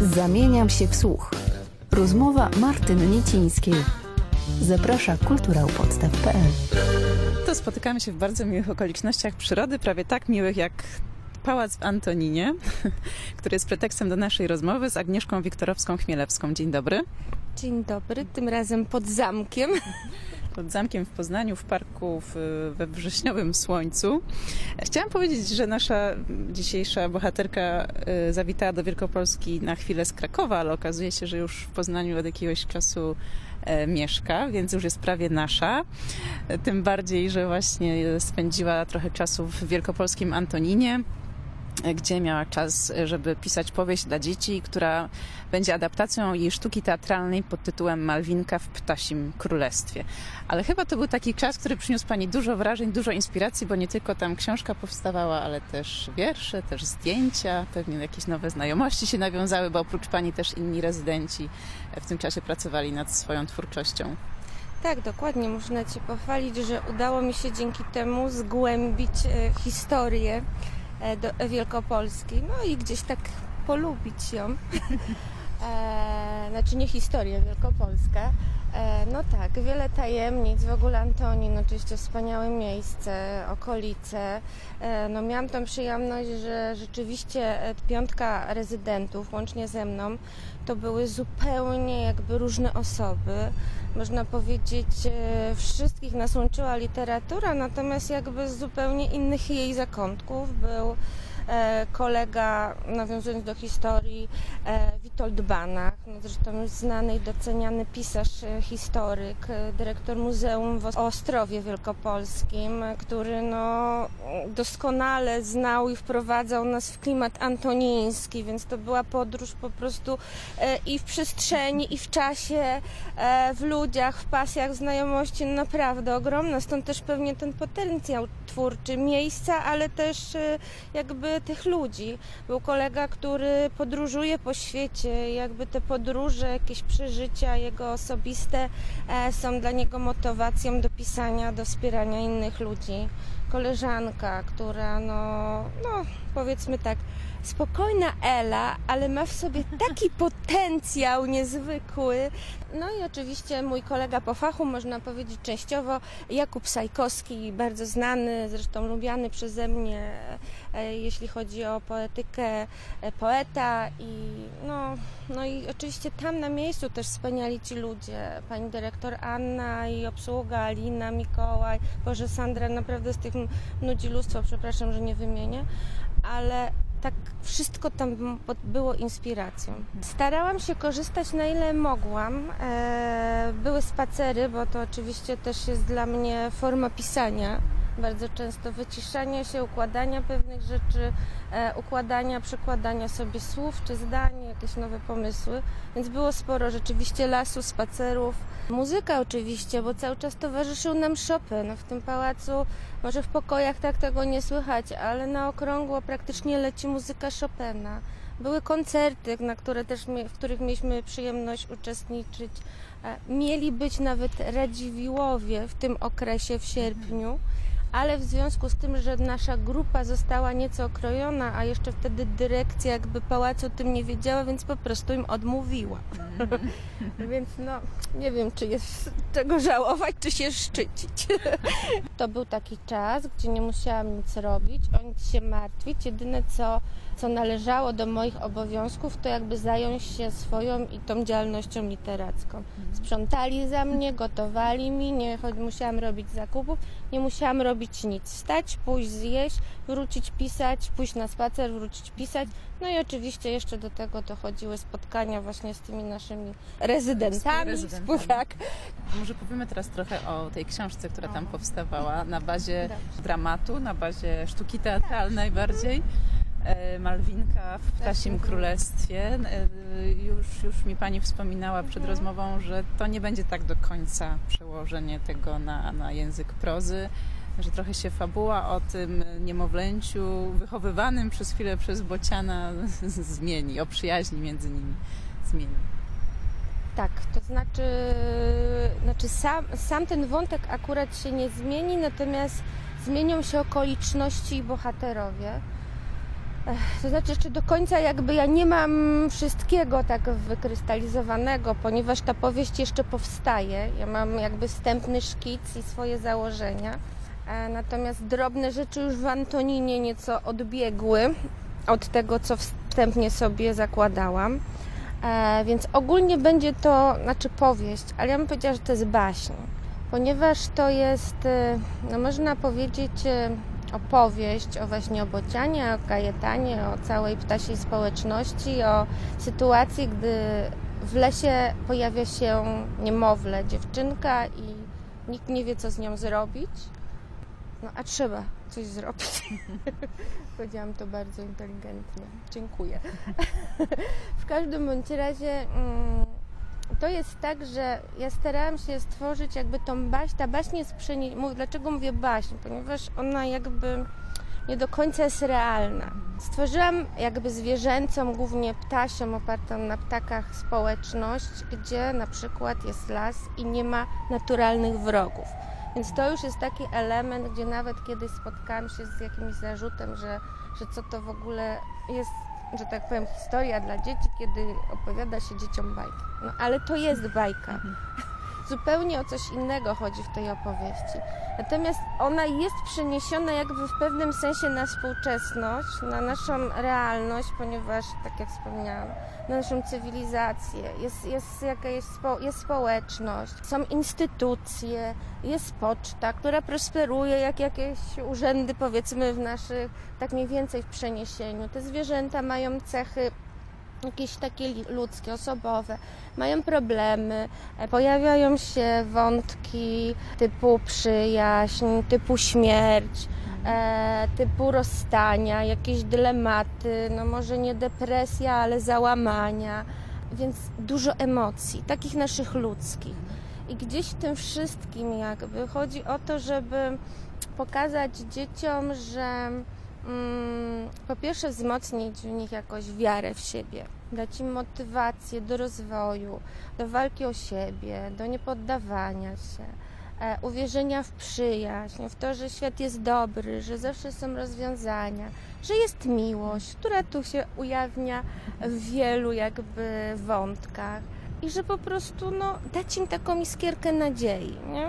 Zamieniam się w słuch. Rozmowa Martyny Niecińskiej. Zaprasza kulturałpodstaw.pl To spotykamy się w bardzo miłych okolicznościach przyrody, prawie tak miłych jak Pałac w Antoninie, który jest pretekstem do naszej rozmowy z Agnieszką Wiktorowską-Chmielewską. Dzień dobry. Dzień dobry, tym razem pod zamkiem. Pod zamkiem w Poznaniu, w parku w, we wrześniowym słońcu. Chciałam powiedzieć, że nasza dzisiejsza bohaterka y, zawitała do Wielkopolski na chwilę z Krakowa, ale okazuje się, że już w Poznaniu od jakiegoś czasu e, mieszka, więc już jest prawie nasza. E, Tym bardziej, że właśnie spędziła trochę czasu w wielkopolskim Antoninie gdzie miała czas, żeby pisać powieść dla dzieci, która będzie adaptacją jej sztuki teatralnej pod tytułem Malwinka w ptasim królestwie. Ale chyba to był taki czas, który przyniósł Pani dużo wrażeń, dużo inspiracji, bo nie tylko tam książka powstawała, ale też wiersze, też zdjęcia, pewnie jakieś nowe znajomości się nawiązały, bo oprócz Pani też inni rezydenci w tym czasie pracowali nad swoją twórczością. Tak, dokładnie. Można Cię pochwalić, że udało mi się dzięki temu zgłębić e, historię do Wielkopolski, no i gdzieś tak polubić ją. E, znaczy nie historię Wielkopolska. E, no tak, wiele tajemnic, w ogóle Antonin, oczywiście wspaniałe miejsce, okolice. E, no miałam tą przyjemność, że rzeczywiście e, piątka rezydentów, łącznie ze mną, to były zupełnie jakby różne osoby. Można powiedzieć, wszystkich nas łączyła literatura, natomiast jakby z zupełnie innych jej zakątków był kolega, nawiązując do historii, e, Witold Banach, no zresztą znany i doceniany pisarz, e, historyk, e, dyrektor Muzeum w Ostrowie Wielkopolskim, e, który no, doskonale znał i wprowadzał nas w klimat antoniński, więc to była podróż po prostu e, i w przestrzeni, i w czasie, e, w ludziach, w pasjach, w znajomości, naprawdę ogromna, stąd też pewnie ten potencjał twórczy miejsca, ale też e, tych ludzi. Był kolega, który podróżuje po świecie, jakby te podróże, jakieś przeżycia jego osobiste e, są dla niego motywacją do pisania, do wspierania innych ludzi. Koleżanka, która no, no powiedzmy tak, spokojna Ela, ale ma w sobie taki potencjał niezwykły. No i oczywiście mój kolega po fachu, można powiedzieć częściowo, Jakub Sajkowski, bardzo znany, zresztą lubiany przeze mnie, e, jeśli chodzi o poetykę, e, poeta i no, no i oczywiście tam na miejscu też wspaniali ci ludzie, pani dyrektor Anna i obsługa Alina, Mikołaj, Boże Sandra, naprawdę z tych nudzi lustwo, przepraszam, że nie wymienię, ale tak wszystko tam było inspiracją. Starałam się korzystać na ile mogłam. E, Były spacery, bo to oczywiście też jest dla mnie forma pisania. Bardzo często wyciszania się, układania pewnych rzeczy, e, układania, przekładania sobie słów czy zdań, jakieś nowe pomysły. Więc było sporo rzeczywiście lasu, spacerów. Muzyka oczywiście, bo cały czas towarzyszył nam Chopin. W tym pałacu, może w pokojach tak tego nie słychać, ale na okrągło praktycznie leci muzyka Chopina. Były koncerty, na które też, w których mieliśmy przyjemność uczestniczyć. E, Mieli być nawet Radziwiłowie w tym okresie w sierpniu, ale w związku z tym, że nasza grupa została nieco okrojona, a jeszcze wtedy dyrekcja jakby pałacu o tym nie wiedziała, więc po prostu im odmówiła. więc no, nie wiem, czy jest czego żałować, czy się szczycić. to był taki czas, gdzie nie musiałam nic robić, o nic się martwić. Jedyne, co, co należało do moich obowiązków, to jakby zająć się swoją i tą działalnością literacką. Sprzątali za mnie, gotowali mi, nie musiałam robić zakupów, nie musiałam robić nic. Wstać, pójść zjeść, wrócić pisać, pójść na spacer, wrócić pisać. No i oczywiście jeszcze do tego dochodziły spotkania właśnie z tymi naszymi rezydentami. Tak. Może powiemy teraz trochę o tej książce, która tam powstawała na bazie dramatu, na bazie sztuki teatralnej bardziej. E, Malwinka w Ptasim Królestwie. E, Już, już mi Pani wspominała przed rozmową, że to nie będzie tak do końca przełożenie tego na, na język prozy, że trochę się fabuła o tym niemowlęciu wychowywanym przez chwilę przez Bociana zmieni, o przyjaźni między nimi zmieni. Tak, to znaczy, znaczy sam, sam ten wątek akurat się nie zmieni, natomiast zmienią się okoliczności i bohaterowie. To znaczy jeszcze do końca jakby ja nie mam wszystkiego tak wykrystalizowanego, ponieważ ta powieść jeszcze powstaje. Ja mam jakby wstępny szkic i swoje założenia. E, natomiast drobne rzeczy już w Antoninie nieco odbiegły od tego, co wstępnie sobie zakładałam. E, więc ogólnie będzie to, znaczy powieść, ale ja bym powiedziała, że to jest baśń, ponieważ to jest, e, no można powiedzieć, opowieść o właśnie o Bocianie, o Kajetanie, o całej ptasiej społeczności, o sytuacji, gdy w lesie pojawia się niemowlę, dziewczynka i nikt nie wie, co z nią zrobić. No a trzeba coś zrobić. Powiedziałam to bardzo inteligentnie. Dziękuję. w każdym bądź razie mm, to jest tak, że ja starałam się stworzyć jakby tą baśń. Ta baśń jest przeniesiona. Dlaczego mówię baśń? Ponieważ ona jakby nie do końca jest realna. Stworzyłam jakby zwierzęcą, głównie ptasią, opartą na ptakach społeczność, gdzie na przykład jest las i nie ma naturalnych wrogów. Więc to już jest taki element, gdzie nawet kiedy spotkałam się z jakimś zarzutem, że, że co to w ogóle jest, że tak powiem, historia dla dzieci, kiedy opowiada się dzieciom bajki. No ale to jest bajka. Mhm zupełnie o coś innego chodzi w tej opowieści. Natomiast ona jest przeniesiona jakby w pewnym sensie na współczesność, na naszą realność, ponieważ, tak jak wspomniałam, na naszą cywilizację. Jest, jest spo, jest społeczność, są instytucje, jest poczta, która prosperuje, jak jakieś urzędy, powiedzmy, w naszych, tak mniej więcej w przeniesieniu. Te zwierzęta mają cechy jakieś takie ludzkie, osobowe, mają problemy, e, pojawiają się wątki typu przyjaźń, typu śmierć, e, typu rozstania, jakieś dylematy, no może nie depresja, ale załamania, więc dużo emocji, takich naszych ludzkich. I gdzieś w tym wszystkim jakby chodzi o to, żeby pokazać dzieciom, że po pierwsze wzmocnić w nich jakoś wiarę w siebie, dać im motywację do rozwoju, do walki o siebie, do niepoddawania się, e, uwierzenia w przyjaźń, w to, że świat jest dobry, że zawsze są rozwiązania, że jest miłość, która tu się ujawnia w wielu jakby wątkach i że po prostu no, dać im taką iskierkę nadziei. Nie?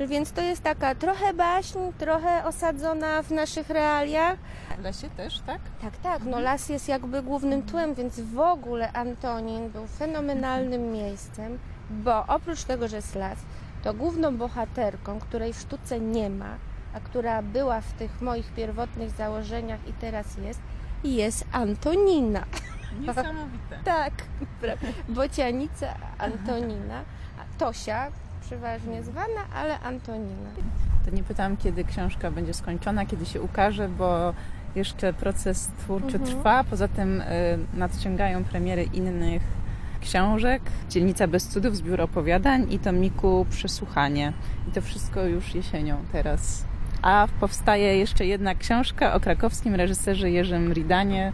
Więc to jest taka trochę baśń, trochę osadzona w naszych realiach. W lesie też, tak? Tak, tak. No las jest jakby głównym tłem, więc w ogóle Antonin był fenomenalnym miejscem, bo oprócz tego, że jest las, to główną bohaterką, której w sztuce nie ma, a która była w tych moich pierwotnych założeniach i teraz jest, jest Antonina. Niesamowite. tak, bocianica Antonina. Tosia, przeważnie zwana, ale Antonina. To nie pytałam, kiedy książka będzie skończona, kiedy się ukaże, bo jeszcze proces twórczy mhm. trwa. Poza tym y, nadciągają premiery innych książek. Dzielnica bez cudów, zbiór opowiadań i tomiku Przesłuchanie. I to wszystko już jesienią teraz. A powstaje jeszcze jedna książka o krakowskim reżyserze Jerzym Ridanie,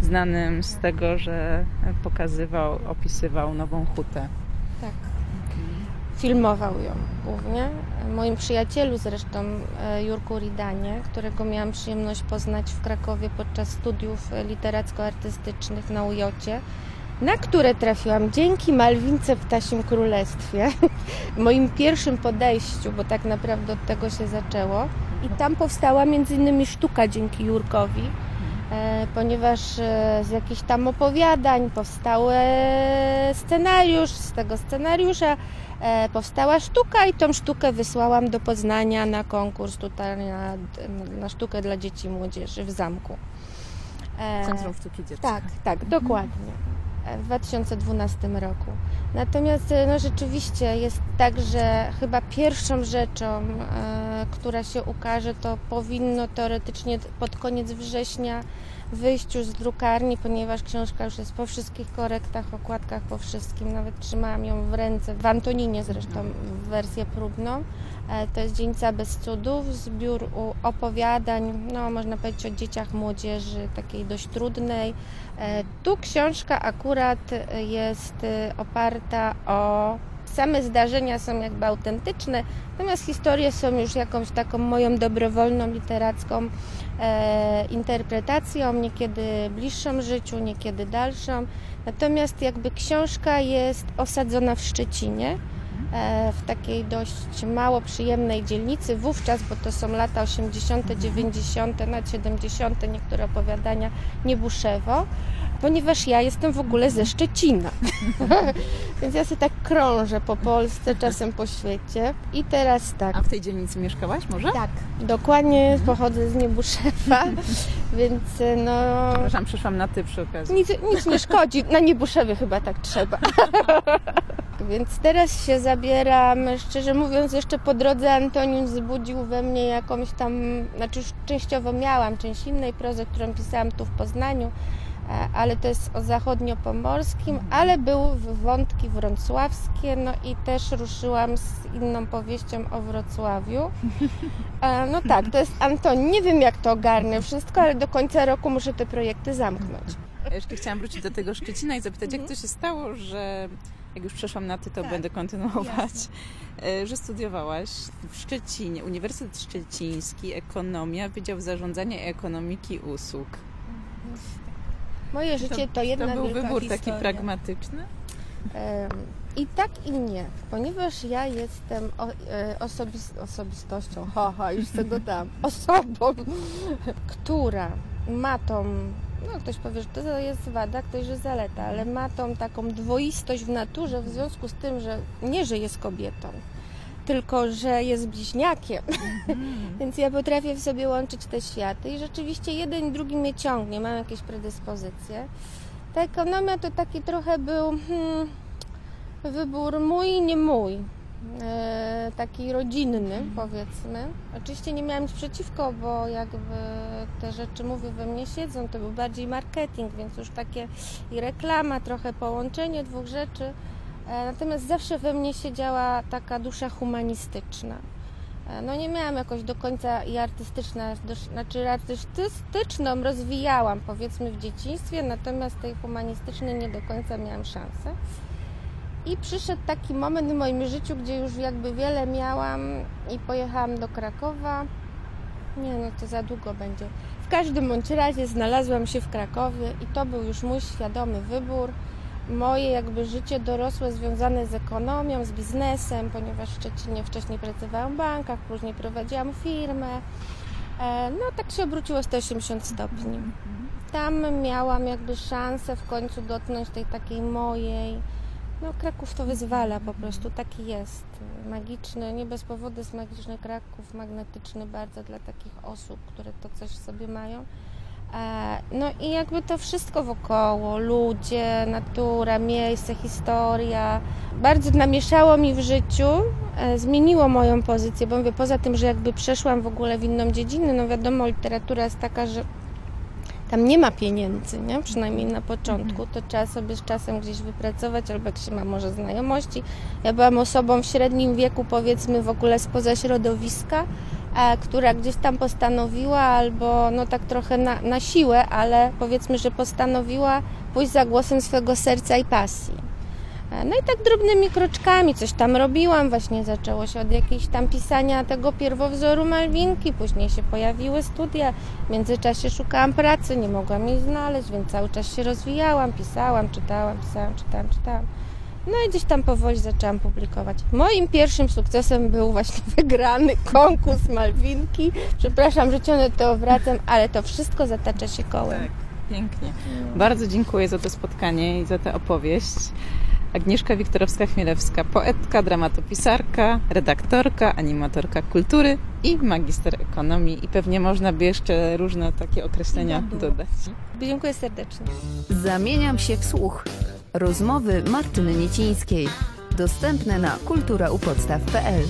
znanym z tego, że pokazywał, opisywał Nową Hutę. Tak filmował ją głównie. Moim przyjacielu zresztą, e, Jurku Ridanie, którego miałam przyjemność poznać w Krakowie podczas studiów literacko-artystycznych na Ujocie, na które trafiłam dzięki Malwince w Tasim Królestwie, moim pierwszym podejściu, bo tak naprawdę od tego się zaczęło. I tam powstała między innymi sztuka dzięki Jurkowi, e, ponieważ e, z jakichś tam opowiadań powstały scenariusz, z tego scenariusza E, powstała sztuka i tą sztukę wysłałam do Poznania na konkurs tutaj na, na sztukę dla dzieci i młodzieży w zamku. E, Centrum Sztuki Dziecka. Tak, tak, dokładnie. E, w 2012 roku. Natomiast no, rzeczywiście jest tak, że chyba pierwszą rzeczą, e, która się ukaże, to powinno teoretycznie pod koniec września wyjść już z drukarni, ponieważ książka już jest po wszystkich korektach, okładkach, po wszystkim. Nawet trzymałam ją w ręce, w Antoninie zresztą, wersję próbną. E, to jest Dzieńca bez cudów, zbiór opowiadań, no można powiedzieć o dzieciach, młodzieży, takiej dość trudnej. E, tu książka akurat jest e, oparta o same zdarzenia są jakby autentyczne, natomiast historie są już jakąś taką moją dobrowolną literacką e, interpretacją, niekiedy bliższą życiu, niekiedy dalszą. Natomiast jakby książka jest osadzona w Szczecinie, e, w takiej dość mało przyjemnej dzielnicy wówczas, bo to są lata 80., 90., nawet 70., niektóre opowiadania Niebuszewo, ponieważ ja jestem w ogóle ze Szczecina. Więc ja sobie tak krążę po Polsce, czasem po świecie. I teraz tak. A w tej dzielnicy mieszkałaś może? Tak, dokładnie pochodzę z Niebuszewa, więc no Przepraszam, przyszłam na ty przy okazji. nic, nic nie szkodzi. Na Niebuszewie chyba tak trzeba. Więc teraz się zabieram, szczerze mówiąc, jeszcze po drodze Antonius wzbudził we mnie jakąś tam, znaczy już częściowo miałam część innej prozy, którą pisałam tu w Poznaniu, e, ale to jest o zachodniopomorskim, ale były wątki wrocławskie, no i też ruszyłam z inną powieścią o Wrocławiu. E, No tak, to jest Anton. Nie wiem, jak to ogarnę wszystko, ale do końca roku muszę te projekty zamknąć. Ja jeszcze chciałam wrócić do tego Szczecina i zapytać, jak to się stało, że jak już przeszłam na ty, to będę kontynuować, e, że studiowałaś w Szczecinie, Uniwersytet Szczeciński, ekonomia, Wydział Zarządzania i Ekonomiki Usług. Moje życie to jedna To był wybór historia. taki pragmatyczny? I tak i nie, ponieważ ja jestem e, osobis, osobistością, haha, już tego dam, osobą, która ma tą, no ktoś powie, że to jest wada, ktoś, że zaleta, ale ma tą taką dwoistość w naturze w związku z tym, że nie, że jest kobietą, tylko, że jest bliźniakiem. Więc ja potrafię w sobie łączyć te światy i rzeczywiście jeden i drugi mnie ciągnie, mam jakieś predyspozycje. Ta ekonomia to taki trochę był hmm, wybór mój nie mój. E, taki rodzinny, powiedzmy. Oczywiście nie miałam nic przeciwko, bo jakby te rzeczy, mówię, we mnie siedzą. To był bardziej marketing, więc już takie i reklama, trochę połączenie dwóch rzeczy. E, natomiast zawsze we mnie siedziała taka dusza humanistyczna. E, No nie miałam jakoś do końca i artystyczna, znaczy artystyczną rozwijałam powiedzmy w dzieciństwie, natomiast tej humanistycznej nie do końca miałam szansę. I przyszedł taki moment w moim życiu, gdzie już jakby wiele miałam i pojechałam do Krakowa. Nie no, to za długo będzie. W każdym bądź razie znalazłam się w Krakowie i to był już mój świadomy wybór. Moje jakby życie dorosłe związane z ekonomią, z biznesem, ponieważ w Szczecinie wcześniej pracowałam w bankach, później prowadziłam firmę. E, No tak się obróciło 180 stopni. Tam miałam jakby szansę w końcu dotknąć tej takiej mojej. No Kraków to wyzwala po prostu, taki jest. Magiczny, nie bez powodu jest magiczny Kraków, magnetyczny bardzo dla takich osób, które to coś w sobie mają. E, No i jakby to wszystko wokoło, ludzie, natura, miejsce, historia, bardzo namieszało mi w życiu, e, zmieniło moją pozycję, bo mówię, poza tym, że jakby przeszłam w ogóle w inną dziedzinę, no wiadomo, literatura jest taka, że tam nie ma pieniędzy, nie? przynajmniej na początku, to trzeba sobie z czasem gdzieś wypracować, albo jak się ma może znajomości. Ja byłam osobą w średnim wieku, powiedzmy w ogóle spoza środowiska, która gdzieś tam postanowiła, albo no tak trochę na, na siłę, ale powiedzmy, że postanowiła pójść za głosem swego serca i pasji. E, No i tak drobnymi kroczkami coś tam robiłam. Właśnie zaczęło się od jakiejś tam pisania tego pierwowzoru Malwinki, później się pojawiły studia. W międzyczasie szukałam pracy, nie mogłam jej znaleźć, więc cały czas się rozwijałam, pisałam, czytałam, pisałam, czytałam, czytałam. No i gdzieś tam powoli zaczęłam publikować. Moim pierwszym sukcesem był właśnie wygrany konkurs Malwinki. Przepraszam, że ciągle to obracam, ale to wszystko zatacza się kołem. Tak, pięknie. Bardzo dziękuję za to spotkanie i za tę opowieść. Agnieszka Wiktorowska-Chmielewska, poetka, dramatopisarka, redaktorka, animatorka kultury i magister ekonomii. I pewnie można by jeszcze różne takie określenia dodać. Dziękuję serdecznie. Zamieniam się w słuch. Rozmowy Martyny Niecińskiej. Dostępne na kulturaupodstaw.pl